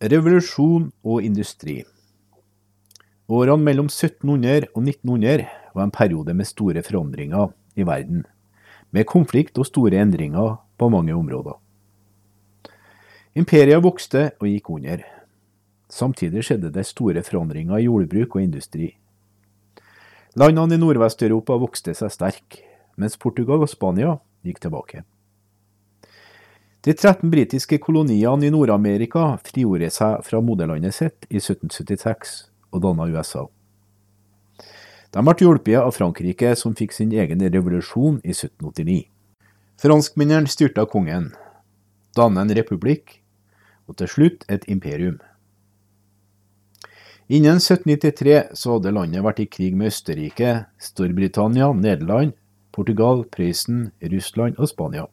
Revolusjon og industri Årene mellom 1700 og 1900 var en periode med store forandringer i verden, med konflikt og store endringer på mange områder. Imperiet vokste og gikk under. Samtidig skjedde det store forandringer i jordbruk og industri. Landene i Nordvest-Europa vokste seg sterke, mens Portugal og Spania gikk tilbake. De 13 britiske koloniene i Nord-Amerika frigjorde seg fra moderlandet sitt i 1776 og danna USA. De ble hjulpet av Frankrike, som fikk sin egen revolusjon i 1789. Franskmennene styrta kongen, dannet en republikk og til slutt et imperium. Innen 1793 så hadde landet vært i krig med Østerrike, Storbritannia, Nederland, Portugal, Prøysen, Russland og Spania.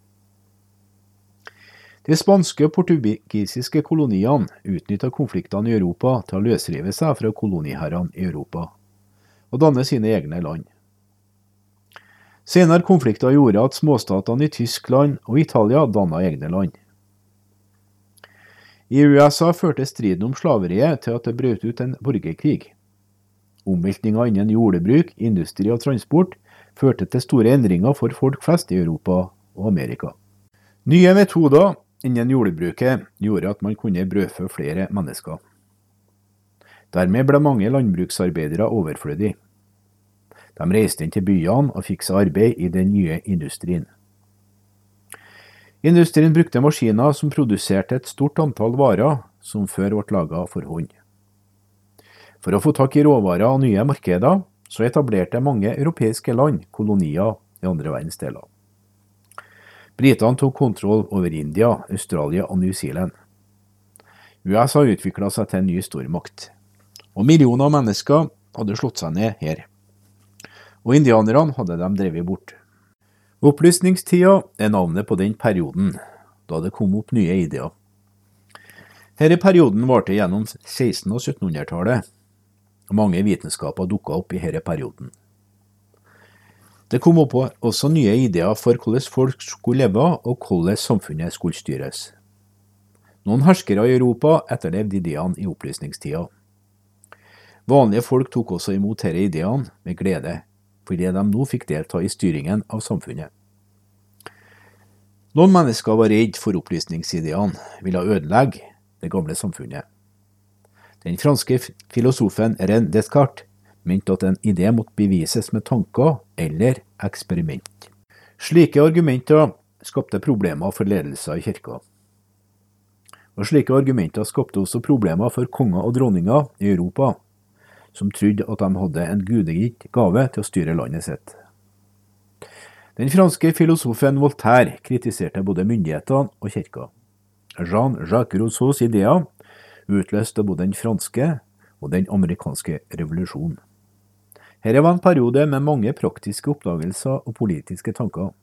De spanske og portugisiske koloniene utnytta konfliktene i Europa til å løsrive seg fra koloniherrene i Europa, og danne sine egne land. Senere konflikter gjorde at småstatene i Tyskland og Italia danna egne land. I USA førte striden om slaveriet til at det brøt ut en borgerkrig. Omveltninga innen jordbruk, industri og transport førte til store endringer for folk flest i Europa og Amerika. Nye metoder innen jordbruket gjorde at man kunne brødfø flere mennesker. Dermed ble mange landbruksarbeidere overflødige. De reiste inn til byene og fikk seg arbeid i den nye industrien. Industrien brukte maskiner som produserte et stort antall varer som før ble laga for hånd. For å få tak i råvarer og nye markeder, så etablerte mange europeiske land kolonier i andre verdensdeler. Britene tok kontroll over India, Australia og New Zealand. USA utvikla seg til en ny stormakt, og millioner av mennesker hadde slått seg ned her. Og indianerne hadde dem drevet bort. Opplysningstida er navnet på den perioden da det kom opp nye ideer. Denne perioden varte gjennom 1600- og 1700-tallet, og mange vitenskaper dukka opp i denne perioden. Det kom opp også nye ideer for hvordan folk skulle leve og hvordan samfunnet skulle styres. Noen herskere i Europa etterlevde ideene i opplysningstida. Vanlige folk tok også imot disse ideene med glede, fordi de nå fikk delta i styringen av samfunnet. Noen mennesker var redd for opplysningsideene, ville ødelegge det gamle samfunnet. Den franske filosofen René Descartes mente at en idé måtte bevises med tanker eller eksperiment. Slike argumenter skapte problemer for ledelser i kirka. Og Slike argumenter skapte også problemer for konger og dronninger i Europa, som trodde at de hadde en gudegitt gave til å styre landet sitt. Den franske filosofen Voltaire kritiserte både myndighetene og kirka. Jean-Jacques Rousseaus ideer utløste både den franske og den amerikanske revolusjonen. Dette var en periode med mange praktiske oppdagelser og politiske tanker.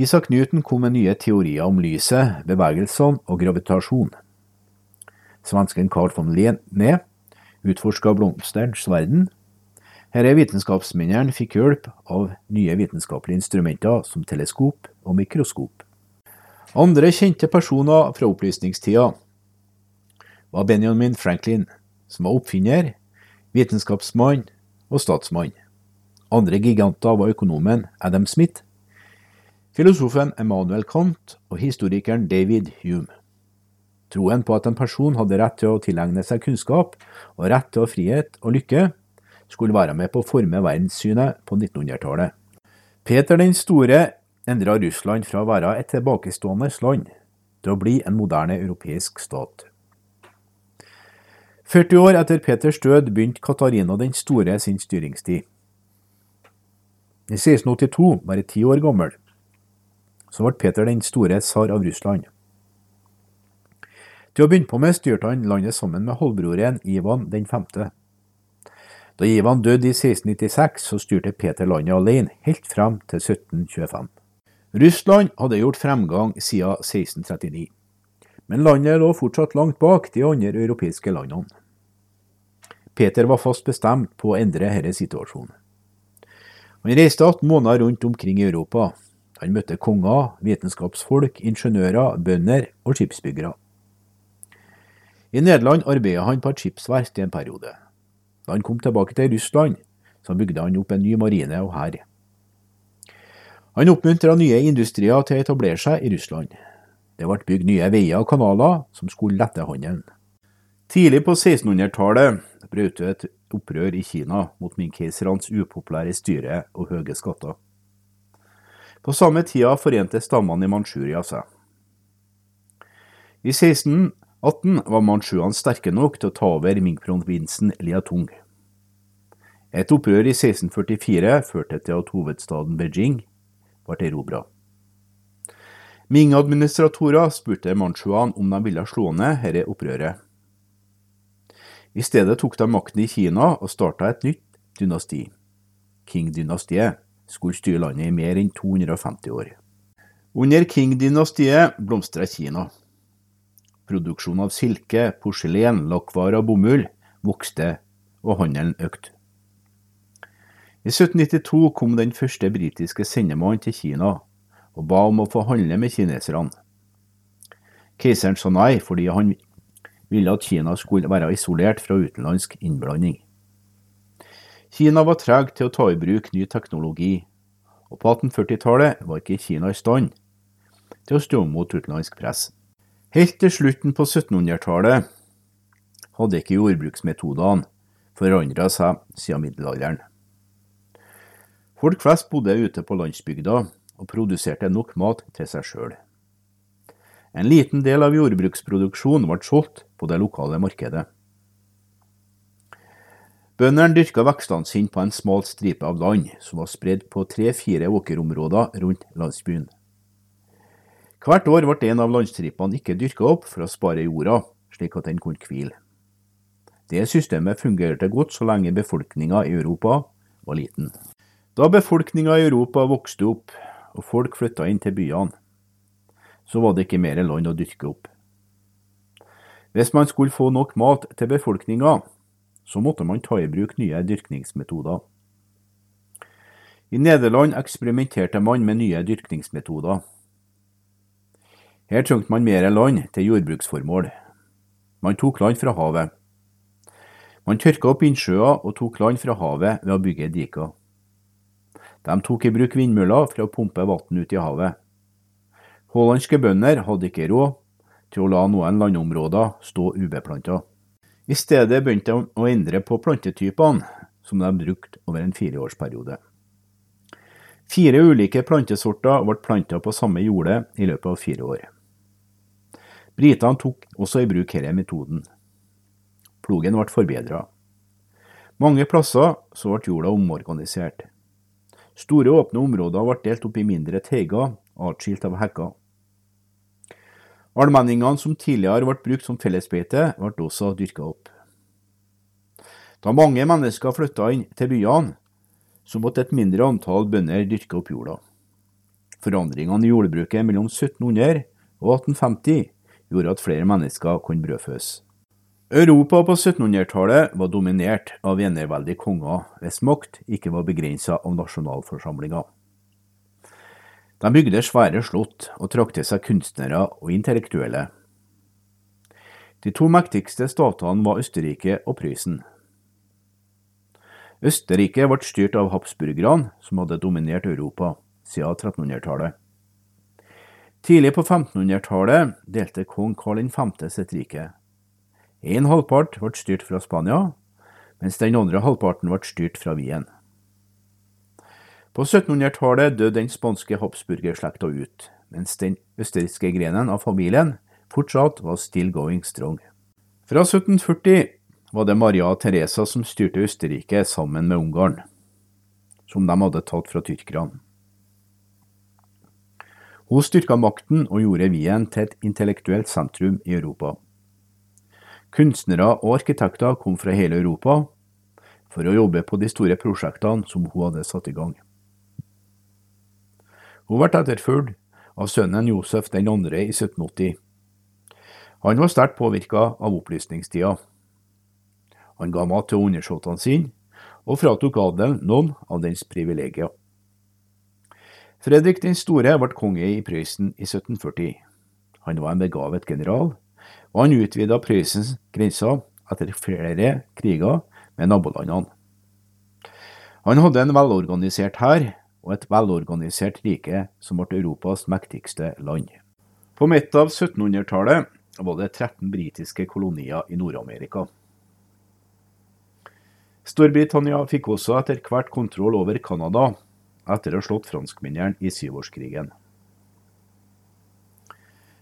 Isak Newton kom med nye teorier om lyset, bevegelsene og gravitasjon. Svensken Carl von Linné utforska blomsterens verden. Disse vitenskapsmennene fikk hjelp av nye vitenskapelige instrumenter som teleskop og mikroskop. Andre kjente personer fra opplysningstida var Benjamin Franklin, som var oppfinner, vitenskapsmann og statsmann. Andre giganter var økonomen Adam Smith, filosofen Emmanuel Kant og historikeren David Hume. Troen på at en person hadde rett til å tilegne seg kunnskap og rett til frihet og lykke, skulle være med på å forme verdenssynet på 1900-tallet. Peter den store endra Russland fra å være et tilbakestående land til å bli en moderne europeisk stat. 40 år etter Peters død begynte Katarina den store sin styringstid. I 1682, bare ti år gammel, så ble Peter den store tsar av Russland. Til å begynne på med styrte han landet sammen med halvbroren Ivan den femte. Da Ivan døde i 1696, så styrte Peter landet alene, helt frem til 1725. Russland hadde gjort fremgang siden 1639 men landet lå fortsatt langt bak de andre europeiske landene. Peter var fast bestemt på å endre denne situasjonen. Han reiste 18 måneder rundt omkring i Europa. Han møtte konger, vitenskapsfolk, ingeniører, bønder og skipsbyggere. I Nederland arbeidet han på et skipsverft i en periode. Da han kom tilbake til Russland, så bygde han opp en ny marine og hær. Han oppmuntra nye industrier til å etablere seg i Russland. Det ble bygd nye veier og kanaler som skulle lette handelen. Tidlig på 1600-tallet brøt det et opprør i Kina mot minkeisernes upopulære styre og høye skatter. På samme tida forente stammene i Manchuria seg. I 1618 var manchuene sterke nok til å ta over minkprovinsen Liatung. Et opprør i 1644 førte til at hovedstaden Beijing ble erobra. Ming-administratorer spurte manchuene om de ville slå ned dette opprøret. I stedet tok de makten i Kina og starta et nytt dynasti. Qing-dynastiet skulle styre landet i mer enn 250 år. Under Qing-dynastiet blomstra Kina. Produksjonen av silke, porselen, lakkvarer og bomull vokste, og handelen økte. I 1792 kom den første britiske sendemannen til Kina og ba om å få handle med kineserne. Keiseren sa nei fordi han ville at Kina skulle være isolert fra utenlandsk innblanding. Kina var treg til å ta i bruk ny teknologi, og på 1840-tallet var ikke Kina i stand til å stå mot utenlandsk press. Helt til slutten på 1700-tallet hadde ikke jordbruksmetodene forandra seg siden middelalderen. Folk flest bodde ute på landsbygda og produserte nok mat til seg sjøl. En liten del av jordbruksproduksjonen ble solgt på det lokale markedet. Bøndene dyrka vekstene sine på en smal stripe av land som var spredd på tre-fire åkerområder rundt landsbyen. Hvert år ble en av landstripene ikke dyrka opp for å spare jorda, slik at den kunne hvile. Det systemet fungerte godt så lenge befolkninga i Europa var liten. Da befolkninga i Europa vokste opp og folk flytta inn til byene, så var det ikke mer land å dyrke opp. Hvis man skulle få nok mat til befolkninga, så måtte man ta i bruk nye dyrkningsmetoder. I Nederland eksperimenterte man med nye dyrkningsmetoder. Her trengte man mer land til jordbruksformål. Man tok land fra havet. Man tørka opp innsjøer og tok land fra havet ved å bygge diker. De tok i bruk vindmøller for å pumpe vann ut i havet. Hollandske bønder hadde ikke råd til å la noen landområder stå ubeplanta. I stedet begynte de å endre på plantetypene som de brukte over en fireårsperiode. Fire ulike plantesorter ble planta på samme jorde i løpet av fire år. Britene tok også i bruk denne metoden. Plogen ble forbedra. Mange plasser så ble jorda omorganisert. Store, åpne områder ble delt opp i mindre teiger, atskilt av hekker. Allmenningene som tidligere ble brukt som fellesbeite, ble også dyrka opp. Da mange mennesker flytta inn til byene, så måtte et mindre antall bønder dyrke opp jorda. Forandringene i jordbruket mellom 1700 og 1850 gjorde at flere mennesker kunne brødføs. Europa på 1700-tallet var dominert av enerveldige konger hvis makt ikke var begrensa av nasjonalforsamlinga. De bygde svære slott og trakk til seg kunstnere og intellektuelle. De to mektigste statene var Østerrike og Prøysen. Østerrike ble styrt av habsburgerne, som hadde dominert Europa siden 1300-tallet. Tidlig på 1500-tallet delte kong Karl 5. sitt rike. En halvpart ble styrt fra Spania, mens den andre halvparten ble styrt fra Wien. På 1700-tallet døde den spanske habsburgerslekta ut, mens den østerrikske grenen av familien fortsatt var still going strong. Fra 1740 var det Maria Teresa som styrte Østerrike sammen med Ungarn, som de hadde tatt fra tyrkerne. Hun styrka makten og gjorde Wien til et intellektuelt sentrum i Europa. Kunstnere og arkitekter kom fra hele Europa for å jobbe på de store prosjektene som hun hadde satt i gang. Hun ble etterfulgt av sønnen Josef 2. i 1780. Han var sterkt påvirka av opplysningstida. Han ga mat til undersåttene sine, og fratok adelen noen av dens privilegier. Fredrik den store ble konge i Prøysen i 1740. Han var en begavet general, og han utvida Prøysens grenser etter flere kriger med nabolandene. Han hadde en velorganisert hær og et velorganisert rike som ble Europas mektigste land. På midten av 1700-tallet var det 13 britiske kolonier i Nord-Amerika. Storbritannia fikk også etter hvert kontroll over Canada, etter å ha slått franskmennene i syvårskrigen.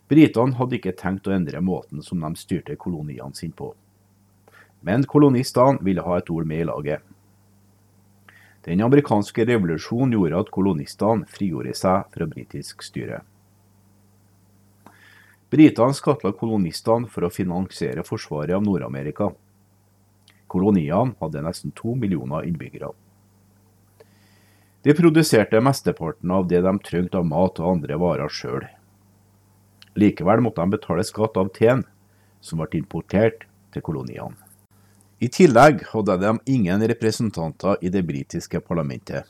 Britene hadde ikke tenkt å endre måten som de styrte koloniene sine på. Men kolonistene ville ha et ord med i laget. Den amerikanske revolusjonen gjorde at kolonistene frigjorde seg fra britisk styre. Britene skattla kolonistene for å finansiere forsvaret av Nord-Amerika. Koloniene hadde nesten to millioner innbyggere. De produserte mesteparten av det de trengte av mat og andre varer sjøl. Likevel måtte de betale skatt av teen, som ble importert til koloniene. I tillegg hadde de ingen representanter i det britiske parlamentet.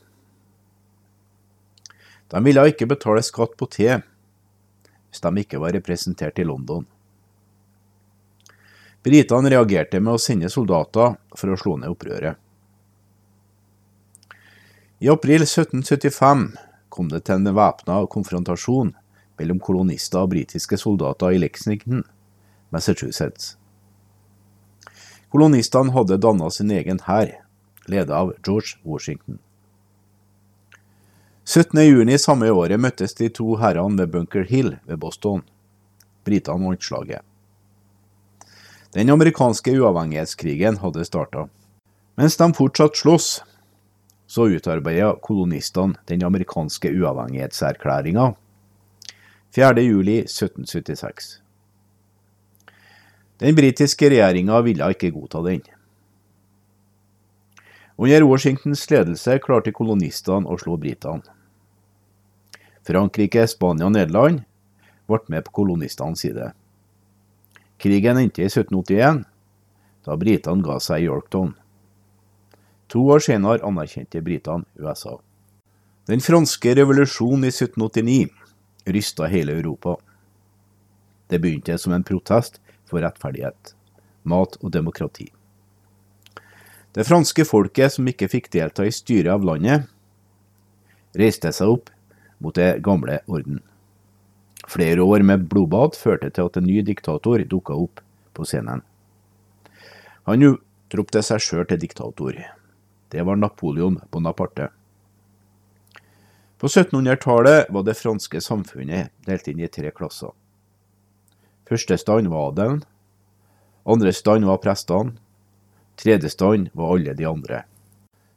De ville ikke betale skatt på te hvis de ikke var representert i London. Britene reagerte med å sende soldater for å slå ned opprøret. I april 1775 kom det til en væpna konfrontasjon mellom kolonister og britiske soldater i Lexington, Massachusetts. Kolonistene hadde dannet sin egen hær, ledet av George Washington. 17.6 samme året møttes de to herrene ved Bunker Hill ved Boston. Britene vant slaget. Den amerikanske uavhengighetskrigen hadde starta. Mens de fortsatt sloss, så utarbeida kolonistene den amerikanske uavhengighetserklæringa 4.7.1776. Den britiske regjeringa ville ikke godta den. Under Washingtons ledelse klarte kolonistene å slå britene. Frankrike, Spania og Nederland ble med på kolonistenes side. Krigen endte i 1781, da britene ga seg i Yorktown. To år senere anerkjente britene USA. Den franske revolusjonen i 1789 rysta hele Europa. Det begynte som en protest for rettferdighet, mat og demokrati. Det franske folket som ikke fikk delta i styret av landet, reiste seg opp mot det gamle orden. Flere år med blodbad førte til at en ny diktator dukka opp på scenen. Han utropte seg sjøl til diktator. Det var Napoleon Bonaparte. På 1700-tallet var det franske samfunnet delt inn i tre klasser. Første stand var adelen. Andre stand var prestene. Tredje stand var alle de andre.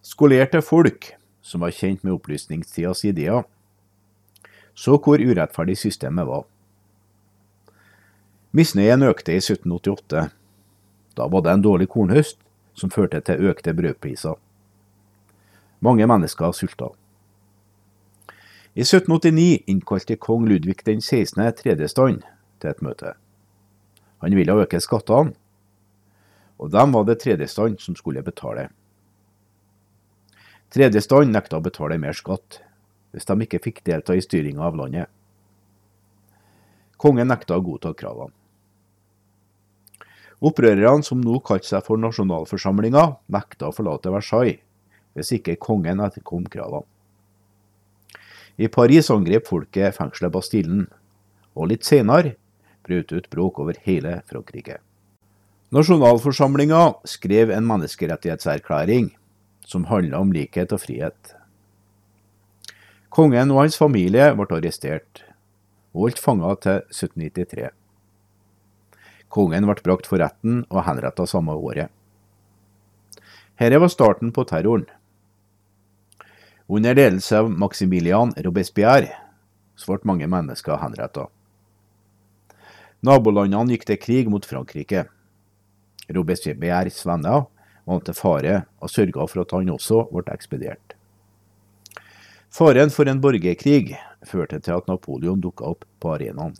Skolerte folk, som var kjent med opplysningstidas ideer, så hvor urettferdig systemet var. Misnøyen økte i 1788. Da var det en dårlig kornhøst som førte til økte brødpriser. Mange mennesker sulta. I 1789 innkalte kong Ludvig den 16. tredje stand til et møte. Han ville øke skattene, og dem var det tredjestand som skulle betale. Tredjestand nekta å betale mer skatt, hvis de ikke fikk delta i styringa av landet. Kongen nekta å godta kravene. Opprørerne, som nå kalte seg for nasjonalforsamlinga, nekta å forlate Versailles hvis ikke kongen etterkom kravene. I Paris angrep folket fengselet Bastillen, og litt senere brøt ut bråk over hele Frankrike. Nasjonalforsamlinga skrev en menneskerettighetserklæring som handla om likhet og frihet. Kongen og hans familie ble arrestert og holdt fanga til 1793. Kongen ble brakt for retten og henretta samme året. Dette var starten på terroren. Under ledelse av Maximilian Robespierre ble mange mennesker henrettet. Nabolandene gikk til krig mot Frankrike. Robespierres venner var til fare og sørga for at han også ble ekspedert. Faren for en borgerkrig førte til at Napoleon dukka opp på arenaen.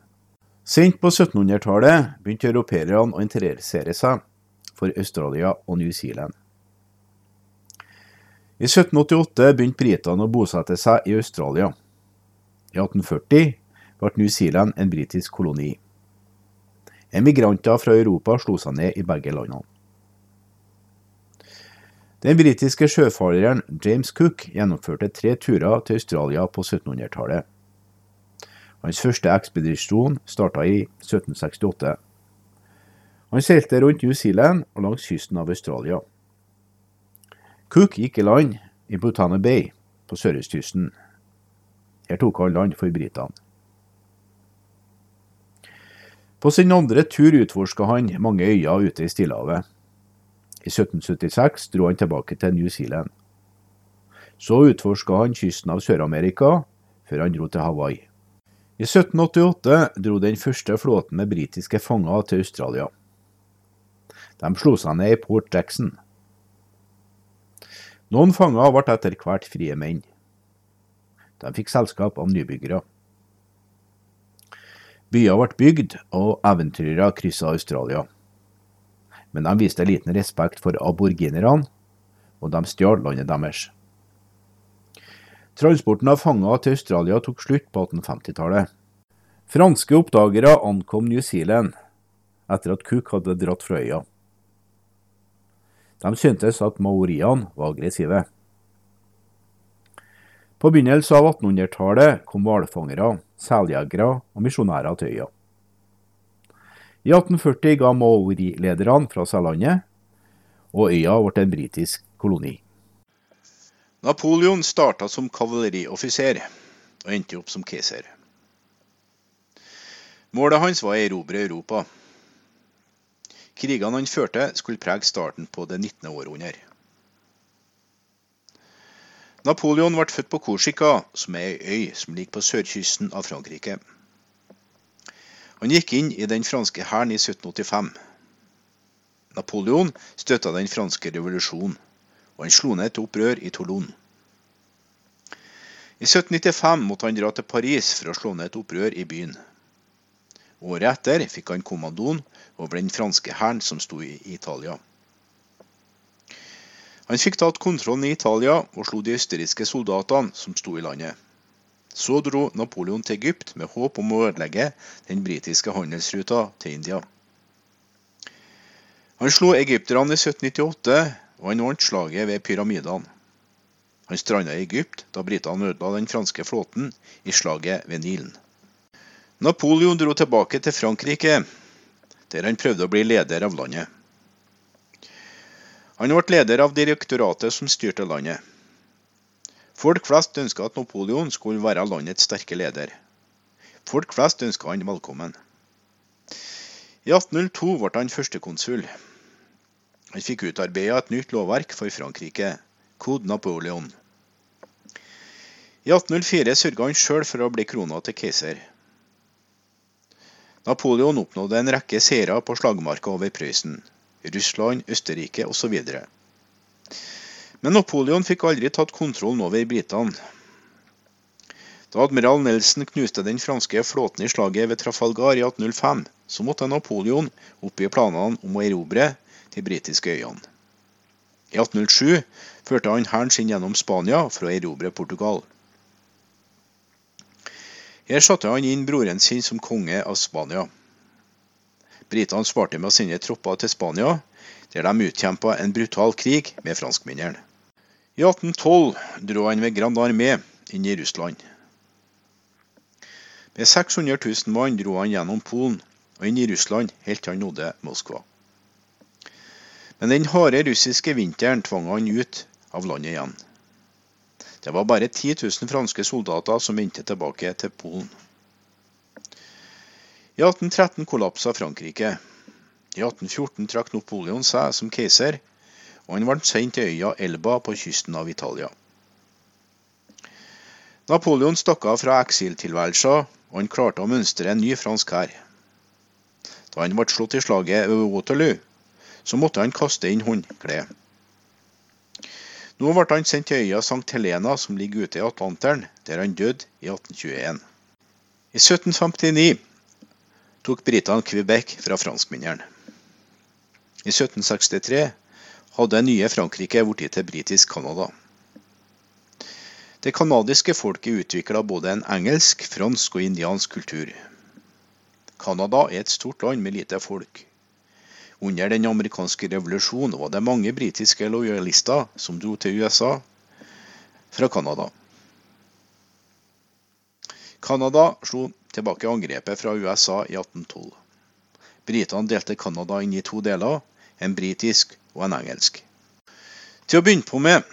Sent på 1700-tallet begynte europeerne å interessere seg for Australia og New Zealand. I 1788 begynte britene å bosette seg i Australia. I 1840 ble New Zealand en britisk koloni. Emigranter fra Europa slo seg ned i begge landene. Den britiske sjøfareren James Cook gjennomførte tre turer til Australia på 1700-tallet. Hans første ekspedisjon starta i 1768. Han seilte rundt New Zealand og langs kysten av Australia. Cook gikk i land i Butana Bay på sørøstkysten. Her tok han land for britene. På sin andre tur utforska han mange øyer ute i Stillehavet. I 1776 dro han tilbake til New Zealand. Så utforska han kysten av Sør-Amerika, før han dro til Hawaii. I 1788 dro den første flåten med britiske fanger til Australia. De slo seg ned i Port Jackson. Noen fanger ble etter hvert frie menn. De fikk selskap av nybyggere. Byer ble bygd, og eventyrere kryssa Australia men de viste liten respekt for aborginerne, og de stjal landet deres. Transporten av fanger til Australia tok slutt på 1850-tallet. Franske oppdagere ankom New Zealand etter at Cook hadde dratt fra øya. De syntes at maoriene var aggressive. På begynnelsen av 1800-tallet kom hvalfangere, seljegere og misjonærer til øya. I 1840 ga maori-lederne fra seg landet, og øya ble en britisk koloni. Napoleon starta som kavalerioffiser og endte opp som keiser. Målet hans var å erobre Europa. Krigene han førte, skulle prege starten på det 19. århundre. Napoleon ble født på Korsika, som er ei øy som ligger på sørkysten av Frankrike. Han gikk inn i den franske hæren i 1785. Napoleon støtta den franske revolusjonen, og han slo ned et opprør i Toulon. I 1795 måtte han dra til Paris for å slå ned et opprør i byen. Året etter fikk han kommandoen over den franske hæren som sto i Italia. Han fikk tatt kontrollen i Italia og slo de østerrikske soldatene som sto i landet. Så dro Napoleon til Egypt med håp om å ødelegge den britiske handelsruta til India. Han slo egypterne i 1798, og han vant slaget ved pyramidene. Han stranda i Egypt da britene ødela den franske flåten i slaget ved Nilen. Napoleon dro tilbake til Frankrike, der han prøvde å bli leder av landet. Han ble leder av direktoratet som styrte landet. Folk flest ønska at Napoleon skulle være landets sterke leder. Folk flest ønska han velkommen. I 1802 ble han førstekonsul. Han fikk utarbeida et nytt lovverk for Frankrike, Code Napoleon. I 1804 sørga han sjøl for å bli krona til keiser. Napoleon oppnådde en rekke seire på slagmarka over Prøysen, Russland, Østerrike osv. Men Napoleon fikk aldri tatt kontrollen over britene. Da admiral Nelson knuste den franske flåten i slaget ved Trafalgar i 1805, så måtte Napoleon oppgi planene om å erobre de britiske øyene. I 1807 førte han hæren sin gjennom Spania for å erobre Portugal. Her satte han inn broren sin som konge av Spania. Britene svarte med å sende tropper til Spania, der de utkjempa en brutal krig med franskmennene. I 1812 dro han ved Grand Armé inn i Russland. Med 600 000 mann dro han gjennom Polen og inn i Russland helt til han nådde Moskva. Men den harde russiske vinteren tvang han ut av landet igjen. Det var bare 10 000 franske soldater som vendte tilbake til Polen. I 1813 kollapsa Frankrike. I 1814 trakk Napoleon seg som keiser, og han ble sendt til øya Elba på kysten av Italia. Napoleon stakk av fra eksiltilværelsen, og han klarte å mønstre en ny fransk hær. Da han ble slått i slaget ved Waterloo, så måtte han kaste inn håndkleet. Nå ble han sendt til øya St. Helena, som ligger ute i Atlanteren, der han døde i 1821. I 1759 tok britene Quebec fra franskmennene. I 1763 hadde nye Frankrike blitt til britisk Canada. Det canadiske folket utvikla både en engelsk, fransk og indiansk kultur. Canada er et stort land med lite folk. Under den amerikanske revolusjonen var det mange britiske lojalister som dro til USA fra Canada. Canada slo tilbake angrepet fra USA i 1812. Britene delte Canada inn i to deler, en britisk og en engelsk. Til å begynne på med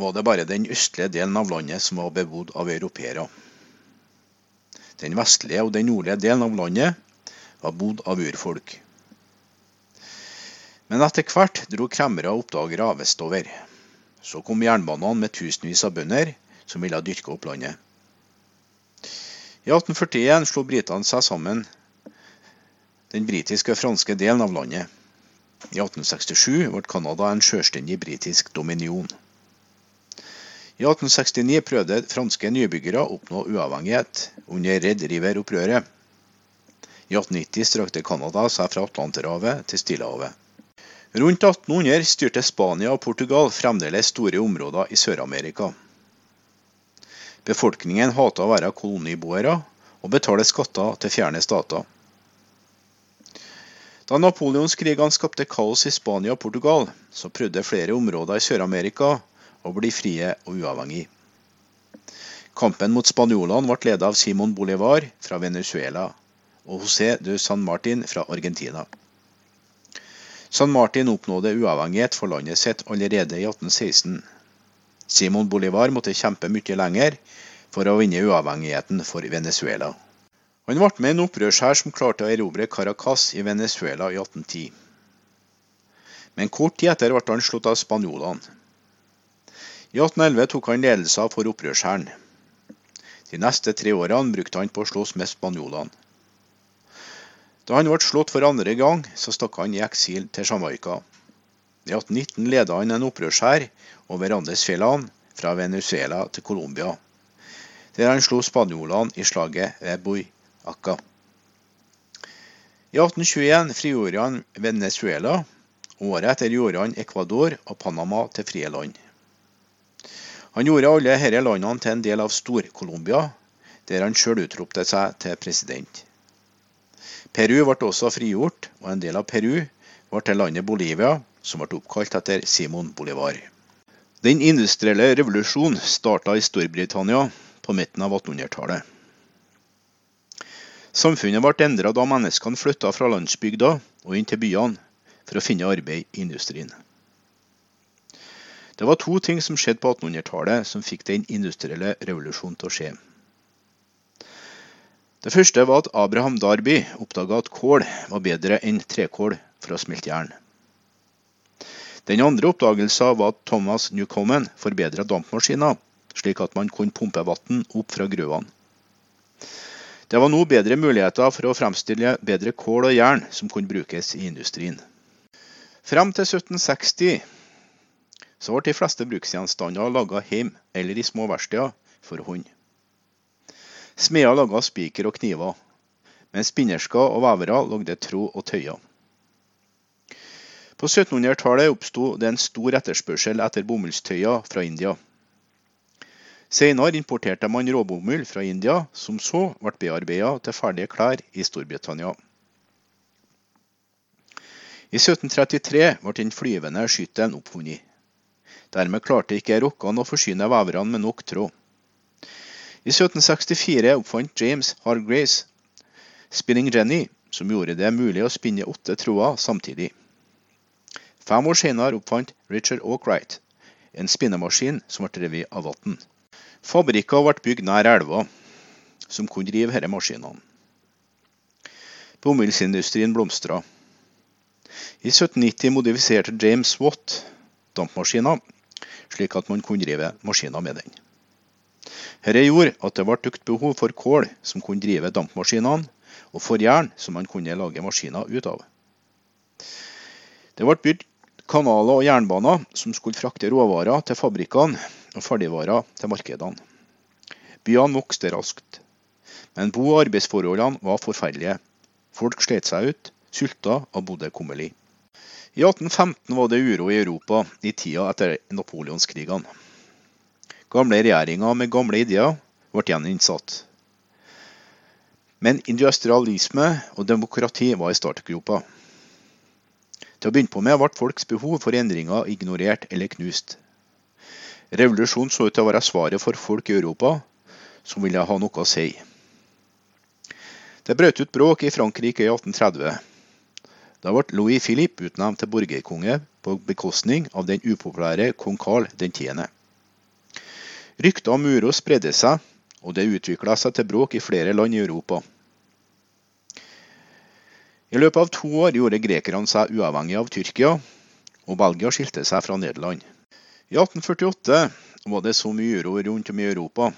var det bare den østlige delen av landet som var bebodd av europeere. Den vestlige og den nordlige delen av landet var bodd av urfolk. Men etter hvert dro kremmere og oppdagere vestover. Så kom jernbanene med tusenvis av bønder som ville dyrke opp landet. I 1841 slo britene seg sammen den britiske og franske delen av landet. I 1867 ble Canada en selvstendig britisk dominion. I 1869 prøvde franske nybyggere å oppnå uavhengighet under Red River-opprøret. I 1890 strakte Canada seg fra Atlanterhavet til Stillehavet. Rundt 1800 styrte Spania og Portugal fremdeles store områder i Sør-Amerika. Befolkningen hata å være koloniboere og betale skatter til fjerne stater. Da napoleonskrigene skapte kaos i Spania og Portugal, så prøvde flere områder i Sør-Amerika å bli frie og uavhengige. Kampen mot spanjolene ble ledet av Simon Bolivar fra Venezuela og José de San Martin fra Argentina. San Martin oppnådde uavhengighet for landet sitt allerede i 1816. Simon Bolivar måtte kjempe mye lenger for å vinne uavhengigheten for Venezuela. Han ble med en opprørshær som klarte å erobre Caracas i Venezuela i 1810. Men kort tid etter ble han slått av spanjolene. I 1811 tok han ledelsen for opprørshæren. De neste tre årene brukte han på å slåss med spanjolene. Da han ble slått for andre gang, så stakk han i eksil til Jamaica. I 1819 ledet han en opprørshær over Andesfjellene fra Venezuela til Colombia, der han slo spanjolene i slaget ved Bui I 1821 frigjorde han Venezuela. Året etter gjorde han Ecuador og Panama til frie land. Han gjorde alle disse landene til en del av Stor-Colombia, der han sjøl utropte seg til president. Peru ble også frigjort, og en del av Peru ble til landet Bolivia, som ble oppkalt etter Simon Bolivar. Den industrielle revolusjonen starta i Storbritannia på midten av 1800-tallet. Samfunnet ble endra da menneskene flytta fra landsbygda og inn til byene for å finne arbeid i industrien. Det var to ting som skjedde på 1800-tallet som fikk den industrielle revolusjonen til å skje. Det første var at Abraham Darby oppdaga at kål var bedre enn trekål for å smelte jern. Den andre oppdagelsen var at Thomas Newcomen forbedra dampmaskiner, slik at man kunne pumpe vann opp fra gruvene. Det var nå bedre muligheter for å fremstille bedre kål og jern som kunne brukes i industrien. Frem til 1760 så ble de fleste bruksgjenstander laga hjemme eller i små verksteder for hånd. Smeder laga spiker og kniver, mens spinnersker og vevere lagde tråd og tøyer. På 1700-tallet oppsto det en stor etterspørsel etter bomullstøyer fra India. Senere importerte man råbomull fra India, som så ble bearbeidet til ferdige klær i Storbritannia. I 1733 ble den flyvende skyttelen oppfunnet. Dermed klarte ikke rokkene å forsyne veverne med nok tråd. I 1764 oppfant James Hargrace spinning jenny, som gjorde det mulig å spinne åtte tråder samtidig. Fem år senere oppfant Richard Oakright en spinnemaskin som ble drevet av vann. Fabrikker ble bygd nær elva, som kunne drive disse maskinene. Bomullsindustrien blomstra. I 1790 modifiserte James Watt dampmaskiner, slik at man kunne drive maskiner med den. Dette gjorde at det ble økt behov for kål som kunne drive dampmaskinene, og for jern som man kunne lage maskiner ut av. Det ble bygd kanaler og jernbaner som skulle frakte råvarer til fabrikkene og ferdigvarer til markedene. Byene vokste raskt, men bo- og arbeidsforholdene var forferdelige. Folk slet seg ut, sulta og bodde kummerlig. I 1815 var det uro i Europa i tida etter napoleonskrigene. Gamle regjeringer med gamle ideer ble gjeninnsatt. Men industrialisme og demokrati var i startgropa. Til å begynne på med ble folks behov for endringer ignorert eller knust. Revolusjonen så ut til å være svaret for folk i Europa som ville ha noe å si. Det brøt ut bråk i Frankrike i 1830. Da ble Louis Philippe utnevnt til borgerkonge på bekostning av den upopulære kong Carl 10. Rykter om uro spredde seg, og det utvikla seg til bråk i flere land i Europa. I løpet av to år gjorde grekerne seg uavhengig av Tyrkia, og Belgia skilte seg fra Nederland. I 1848 var det så mye uro rundt om i Europa,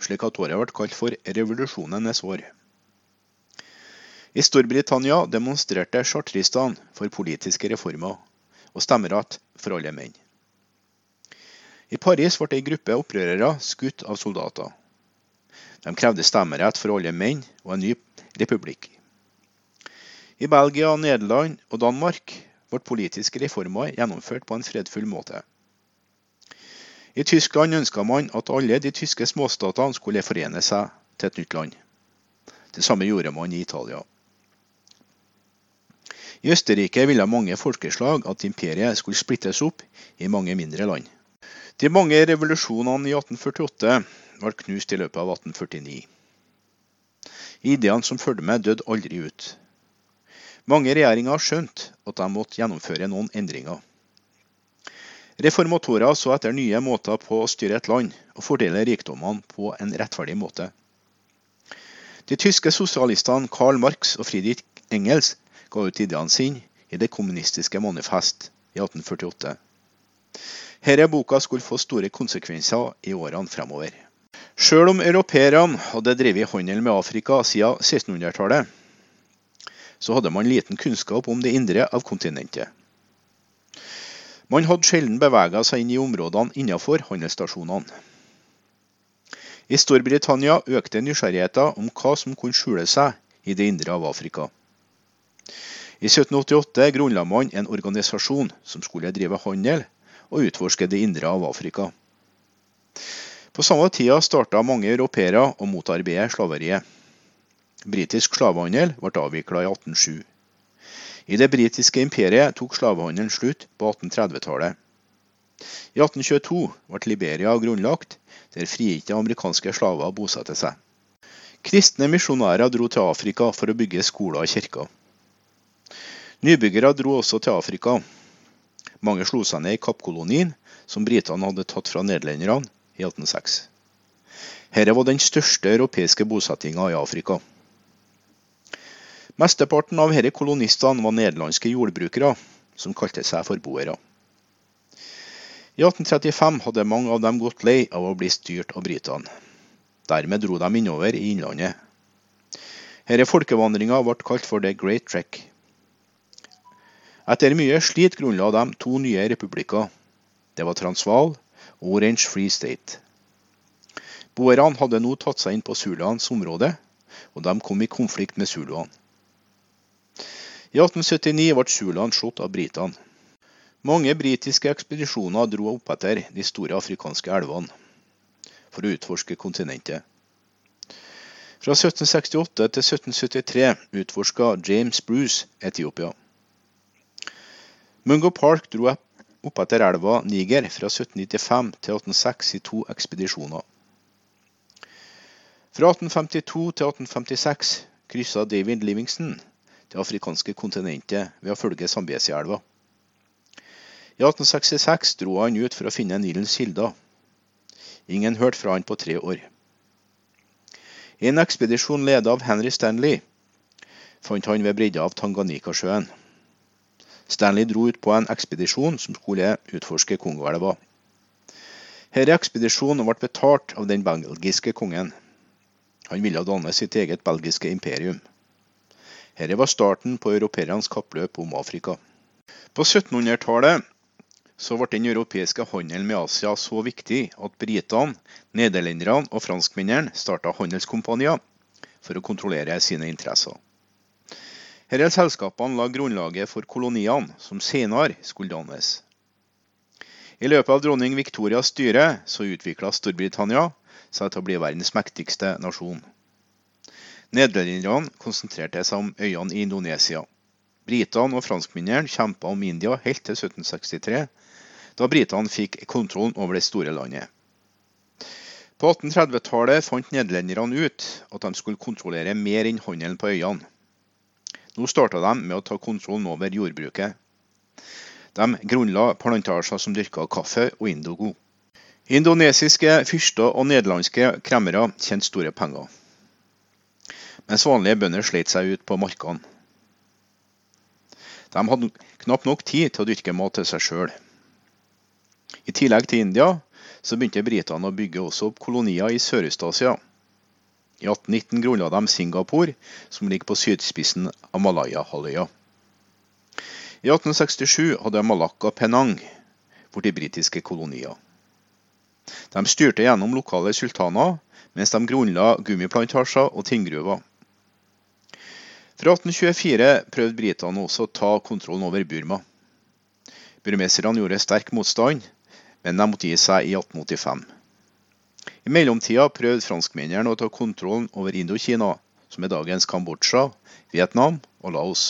slik at året ble kalt for revolusjonenes år. I Storbritannia demonstrerte chartristene for politiske reformer og stemmerett for alle menn. I Paris ble ei gruppe opprørere skutt av soldater. De krevde stemmerett for alle menn og en ny republikk. I Belgia, Nederland og Danmark ble politiske reformer gjennomført på en fredfull måte. I Tyskland ønska man at alle de tyske småstatene skulle forene seg til et nytt land. Det samme gjorde man i Italia. I Østerrike ville mange folkeslag at imperiet skulle splittes opp i mange mindre land. De mange revolusjonene i 1848 ble knust i løpet av 1849. Ideene som fulgte med, døde aldri ut. Mange regjeringer har skjønt at de måtte gjennomføre noen endringer. Reformatorer så etter nye måter på å styre et land og fordele rikdommene på en rettferdig måte. De tyske sosialistene Karl Marx og Friedrich Engels ga ut ideene sine i Det kommunistiske manifest i 1848. Denne boka skulle få store konsekvenser i årene fremover. Selv om europeerne hadde drevet handel med Afrika siden 1600-tallet, så hadde man liten kunnskap om det indre av kontinentet. Man hadde sjelden bevega seg inn i områdene innenfor handelsstasjonene. I Storbritannia økte nysgjerrigheten om hva som kunne skjule seg i det indre av Afrika. I 1788 grunnla man en organisasjon som skulle drive handel og utforske det indre av Afrika. På samme tida starta mange europeere å motarbeide slaveriet. Britisk slavehandel ble avvikla i 1807. I det britiske imperiet tok slavehandelen slutt på 1830-tallet. I 1822 ble Liberia grunnlagt, der frigitte amerikanske slaver bosatte seg. Kristne misjonærer dro til Afrika for å bygge skoler og kirker. Nybyggere dro også til Afrika. Mange slo seg ned i Kappkolonien, som britene hadde tatt fra nederlenderne i 1806. Dette var den største europeiske bosettinga i Afrika. Mesteparten av disse kolonistene var nederlandske jordbrukere, som kalte seg for boere. I 1835 hadde mange av dem gått lei av å bli styrt av britene. Dermed dro de innover i innlandet. Denne folkevandringa ble kalt for The Great Trek. Etter mye slit grunnla de to nye republikker. Det var Transvaal og Orange Free State. Boerne hadde nå tatt seg inn på zuluenes område, og de kom i konflikt med zuluene. I 1879 ble Zululand slått av britene. Mange britiske ekspedisjoner dro opp etter de store afrikanske elvene for å utforske kontinentet. Fra 1768 til 1773 utforska James Bruce Etiopia. Mungo Park dro opp etter elva Niger fra 1795 til 1806 i to ekspedisjoner. Fra 1852 til 1856 kryssa David Livingston det afrikanske kontinentet ved å følge Zambesi-elva. I 1866 dro han ut for å finne Nilens kilder. Ingen hørte fra han på tre år. I en ekspedisjon ledet av Henry Stanley fant han ved bredda av Tanganyikasjøen. Stanley dro ut på en ekspedisjon som skulle utforske Kongoelva. Denne ekspedisjonen ble betalt av den belgiske kongen. Han ville danne sitt eget belgiske imperium. Dette var starten på europeernes kappløp om Afrika. På 1700-tallet så ble den europeiske handelen med Asia så viktig at britene, nederlenderne og franskmennene starta handelskompanier for å kontrollere sine interesser. Disse selskapene la grunnlaget for koloniene, som senere skulle dannes. I løpet av dronning Victorias styre så utvikla Storbritannia seg til å bli verdens mektigste nasjon. Nederlenderne konsentrerte seg om øyene i Indonesia. Britene og franskmennene kjempa om India helt til 1763, da britene fikk kontrollen over det store landet. På 1830-tallet fant nederlenderne ut at de skulle kontrollere mer enn handelen på øyene. Nå starta de med å ta kontrollen over jordbruket. De grunnla plantasjer som dyrka kaffe og indigo. Indonesiske fyrster og nederlandske kremmere tjente store penger, mens vanlige bønder slet seg ut på markene. De hadde knapt nok tid til å dyrke mat til seg sjøl. I tillegg til India så begynte britene å bygge også opp kolonier i Sørøst-Asia. I 1819 grunnla de Singapore, som ligger på sydspissen av Malaya-halvøya. I 1867 hadde Malakka Penang blitt britiske kolonier. De styrte gjennom lokale sultaner, mens de grunnla gummiplantasjer og tinngruver. Fra 1824 prøvde britene også å ta kontrollen over Burma. Burmeserne gjorde sterk motstand, men de måtte gi seg i 1885. I mellomtida prøvde franskmennene å ta kontrollen over Indokina, som er dagens Kambodsja, Vietnam og Laos.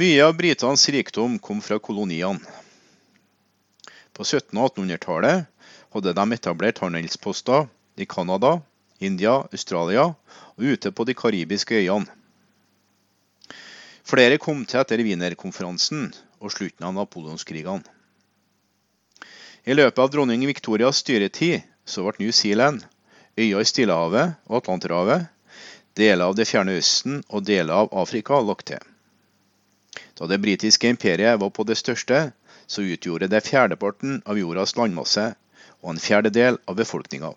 Mye av britenes rikdom kom fra koloniene. På 1700- og 1800-tallet hadde de etablert handelsposter i Canada, India, Australia og ute på de karibiske øyene. Flere kom til etter Wienerkonferansen og slutten av napoleonskrigene. I løpet av dronning Victorias styretid så ble New Zealand, øyer i Stillehavet og Atlanterhavet, deler av det fjerne Østen og deler av Afrika lagt til. Da det britiske imperiet var på det største, så utgjorde det fjerdeparten av jordas landmasse og en fjerdedel av befolkninga.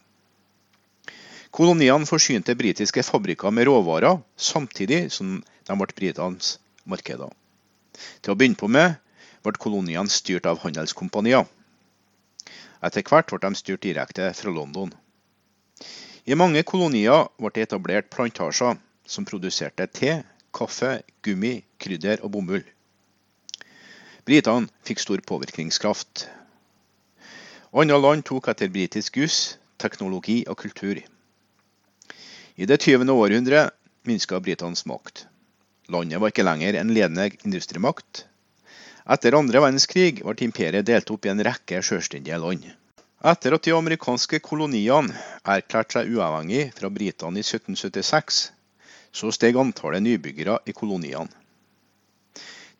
Koloniene forsynte britiske fabrikker med råvarer, samtidig som de ble britenes markeder. Til å begynne på med ble koloniene styrt av handelskompanier. Etter hvert ble de styrt direkte fra London. I mange kolonier ble det etablert plantasjer som produserte te, kaffe, gummi, krydder og bomull. Britene fikk stor påvirkningskraft. Andre land tok etter britisk juss, teknologi og kultur. I det 20. århundret minska britenes makt. Landet var ikke lenger en ledende industrimakt. Etter andre verdenskrig ble imperiet delt opp i en rekke selvstendige land. Etter at de amerikanske koloniene erklærte seg uavhengig fra britene i 1776, så steg antallet nybyggere i koloniene.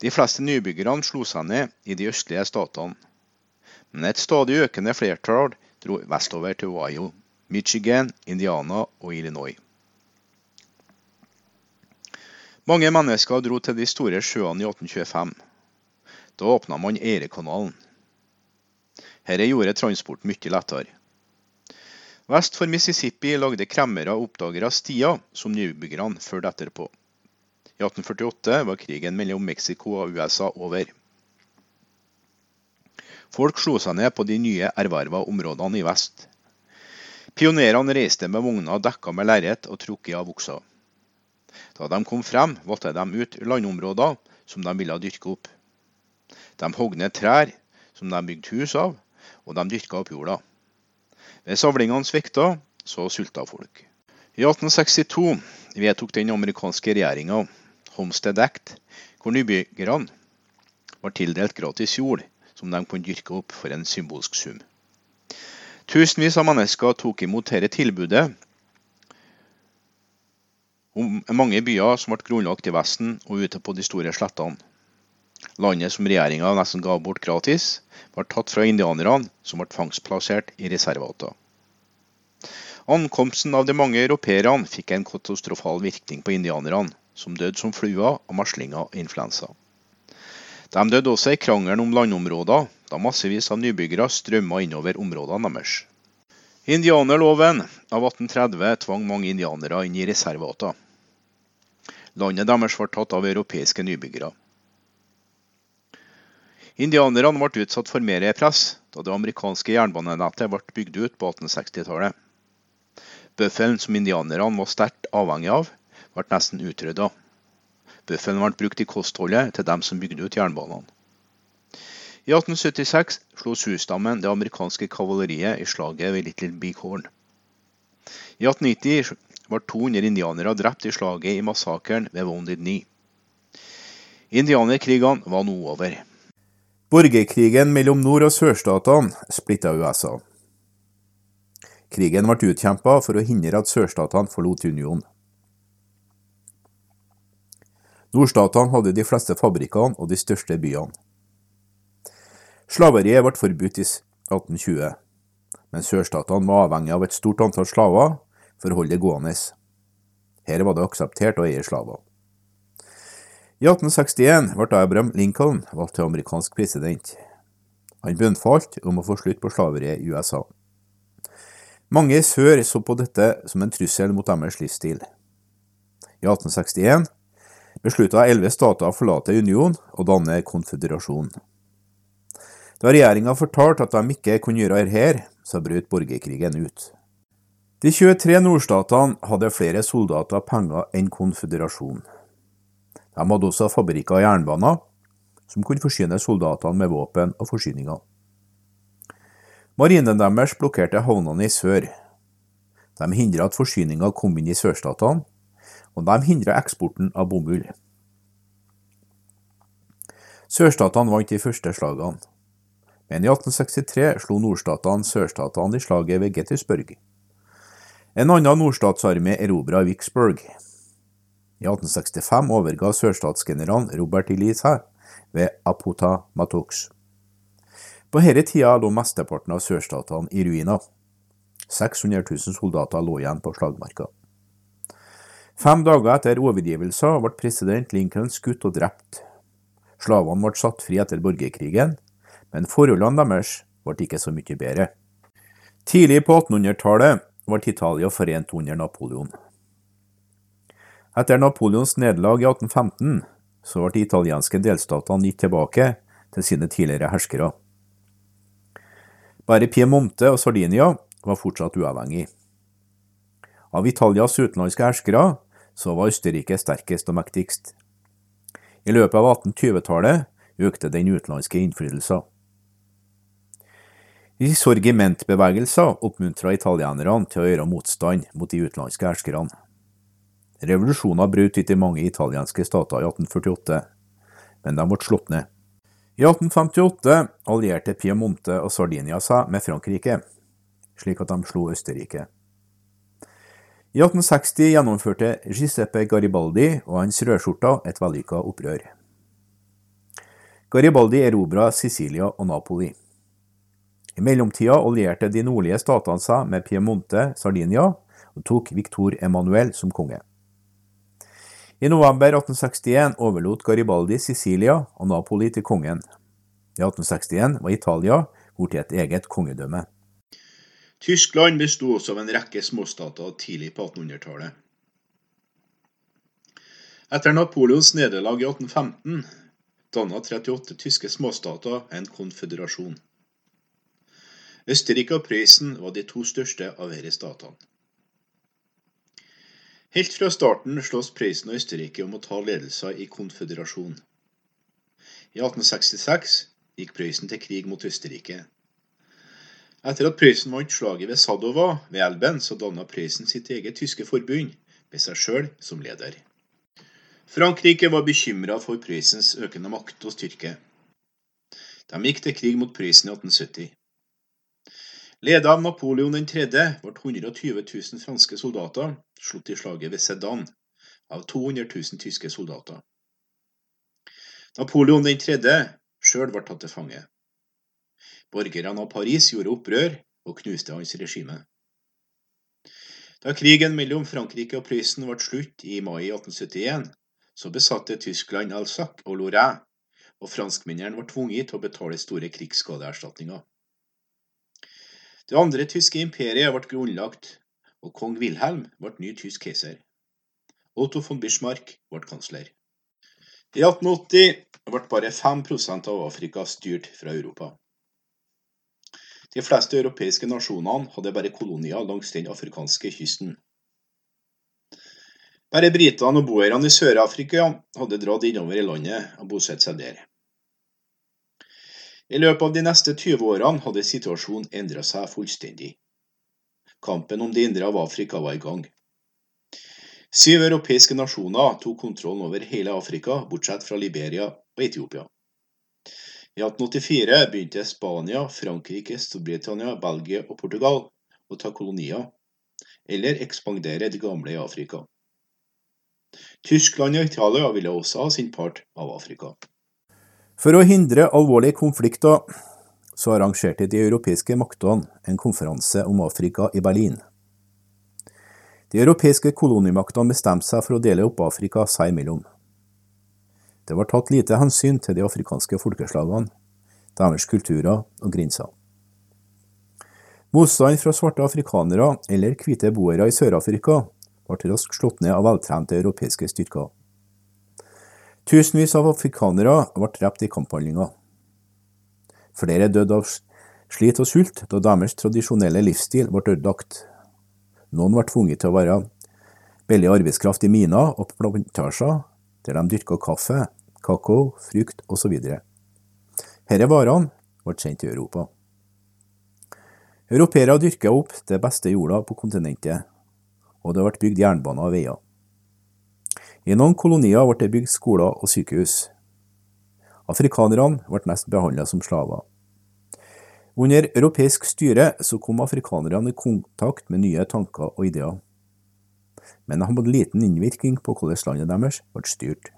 De fleste nybyggerne slo seg ned i de østlige statene, men et stadig økende flertall dro vestover til Ohio, Michigan, Indiana og Illinois. Mange mennesker dro til de store sjøene i 1825. Da åpna man Eirekanalen. Dette gjorde transport mye lettere. Vest for Mississippi lagde kremmere og oppdagere stier som nybyggerne fulgte etterpå. I 1848 var krigen mellom Mexico og USA over. Folk slo seg ned på de nye erverva områdene i vest. Pionerene reiste med vogner dekka med lerret og trukket av okser. Da de kom frem, valgte de ut landområder som de ville dyrke opp. De hogg ned trær som de bygde hus av, og de dyrka opp jorda. Ved savlingene svikta, så sulta folk. I 1862 vedtok den amerikanske regjeringa Homestead Act, hvor nybyggerne var tildelt gratis jord som de kunne dyrke opp for en symbolsk sum. Tusenvis av mennesker tok imot dette tilbudet om mange byer som ble grunnlagt i Vesten og ute på de store slettene. Landet som regjeringa nesten ga bort gratis, ble tatt fra indianerne, som ble fangstplassert i reservater. Ankomsten av de mange europeerne fikk en katastrofal virkning på indianerne, som døde som fluer av meslinger og influensa. De døde også i krangelen om landområder, da massevis av nybyggere strømma innover områdene deres. Indianerloven av 1830 tvang mange indianere inn i reservater. Landet deres ble tatt av europeiske nybyggere. Indianerne ble utsatt for mer press da det amerikanske jernbanenettet ble bygd ut på 1860-tallet. Bøffelen som indianerne var sterkt avhengig av, ble nesten utrydda. Bøffelen ble brukt i kostholdet til dem som bygde ut jernbanene. I 1876 slo Sioux-stammen det amerikanske kavaleriet i slaget ved Little Big. I 1890 ble 200 indianere drept i slaget i massakren ved Wounded Knee. Indianerkrigene var nå over. Borgerkrigen mellom nord- og sørstatene splitta USA. Krigen ble utkjempa for å hindre at sørstatene forlot unionen. Nordstatene hadde de fleste fabrikkene og de største byene. Slaveriet ble forbudt i 1820, men sørstatene var avhengig av et stort antall slaver for å holde det gående. Her var det akseptert å eie slaver. I 1861 ble Abraham Lincoln valgt til amerikansk president. Han bønnfalt om å få slutt på slaveriet i USA. Mange i sør så på dette som en trussel mot deres livsstil. I 1861 beslutta elleve stater å forlate union og danne konføderasjon. Da regjeringa fortalte at de ikke kunne gjøre dette, så brøt borgerkrigen ut. De 23 nordstatene hadde flere soldater, penger enn konføderasjonen. De hadde også fabrikker og jernbaner, som kunne forsyne soldatene med våpen og forsyninger. Marinen deres blokkerte havnene i sør. De hindra at forsyninger kom inn i sørstatene, og de hindra eksporten av bomull. Sørstatene vant de første slagene, men i 1863 slo nordstatene sørstatene i slaget ved Gettysburg. En annen nordstatsarmé erobra Vicksburg. I 1865 overga sørstatsgeneralen Robert E. Lee seg ved Appomattox. På denne tida lå mesteparten av sørstatene i ruiner. 600 000 soldater lå igjen på slagmarka. Fem dager etter overgivelsen ble president Lincoln skutt og drept. Slavene ble satt fri etter borgerkrigen, men forholdene deres ble ikke så mye bedre. Tidlig på 1800-tallet ble Italia forent under Napoleon. Etter Napoleons nederlag i 1815 så ble de italienske delstatene gitt tilbake til sine tidligere herskere. Bare Piemonte og Sardinia var fortsatt uavhengig. Av Italias utenlandske herskere så var Østerrike sterkest og mektigst. I løpet av 1820-tallet økte den utenlandske innflytelsen. Risorgimentbevegelser oppmuntra italienerne til å gjøre motstand mot de utenlandske herskerne. Revolusjoner brøt ut i mange italienske stater i 1848, men de ble slått ned. I 1858 allierte Piemonte og Sardinia seg med Frankrike, slik at de slo Østerrike. I 1860 gjennomførte Giuseppe Garibaldi og hans rødskjorter et vellykka opprør. Garibaldi erobra Sicilia og Napoli. I mellomtida allierte de nordlige statene seg med Piemonte, Sardinia, og tok Victor Emanuel som konge. I november 1861 overlot Garibaldi Sicilia og Napoli til kongen. I 1861 var Italia blitt et eget kongedømme. Tyskland besto også av en rekke småstater tidlig på 1800-tallet. Etter Napoleons nederlag i 1815 danna 38 tyske småstater en konføderasjon. Østerrike og Prøysen var de to største av disse statene. Helt fra starten slåss Prøysen og Østerrike om å ta ledelsen i konføderasjon. I 1866 gikk Prøysen til krig mot Østerrike. Etter at Prøysen vant slaget ved Sadova ved Elben, så danna Prøysen sitt eget tyske forbund, med seg sjøl som leder. Frankrike var bekymra for Prøysens økende makt og styrke. De gikk til krig mot Prøysen i 1870. Ledet av Napoleon 3. ble 120 000 franske soldater slått i slaget ved Sedan av 200 000 tyske soldater. Napoleon 3. sjøl ble tatt til fange. Borgerne av Paris gjorde opprør og knuste hans regime. Da krigen mellom Frankrike og Prøysen ble slutt i mai 1871, så besatte Tyskland Alsac og Lorraine, og franskmennene ble tvunget til å betale store krigsskadeerstatninger. Det andre tyske imperiet ble grunnlagt, og kong Wilhelm ble ny tysk keiser. Otto von Bismarck ble kansler. I 1880 ble bare 5% av Afrika styrt fra Europa. De fleste europeiske nasjonene hadde bare kolonier langs den afrikanske kysten. Bare britene og boerne i Sør-Afrika hadde dratt innover i landet og bosatt seg der. I løpet av de neste 20 årene hadde situasjonen endret seg fullstendig. Kampen om det indre av Afrika var i gang. Syv europeiske nasjoner tok kontrollen over hele Afrika, bortsett fra Liberia og Etiopia. I 1884 begynte Spania, Frankrike, Storbritannia, Belgia og Portugal å ta kolonier, eller ekspandere det gamle i Afrika. Tyskland og Italia ville også ha sin part av Afrika. For å hindre alvorlige konflikter så arrangerte de europeiske maktene en konferanse om Afrika i Berlin. De europeiske kolonimaktene bestemte seg for å dele opp Afrika seg imellom. Det var tatt lite hensyn til de afrikanske folkeslagene, deres kulturer og grenser. Motstand fra svarte afrikanere eller hvite boere i Sør-Afrika ble raskt slått ned av veltrente europeiske styrker. Tusenvis av afrikanere ble drept i kamphandlinger. Flere døde av slit og sult da deres tradisjonelle livsstil ble ødelagt. Noen ble tvunget til å være billig arbeidskraft i miner og plantasjer, der de dyrka kaffe, kakao, frukt osv. Disse varene ble sendt til Europa. Europeere dyrka opp det beste jorda på kontinentet, og det ble bygd jernbaner og veier. I noen kolonier ble det bygd skoler og sykehus. Afrikanerne ble mest behandlet som slaver. Under europeisk styre så kom afrikanerne i kontakt med nye tanker og ideer, men de hadde liten innvirkning på hvordan landet deres ble styrt.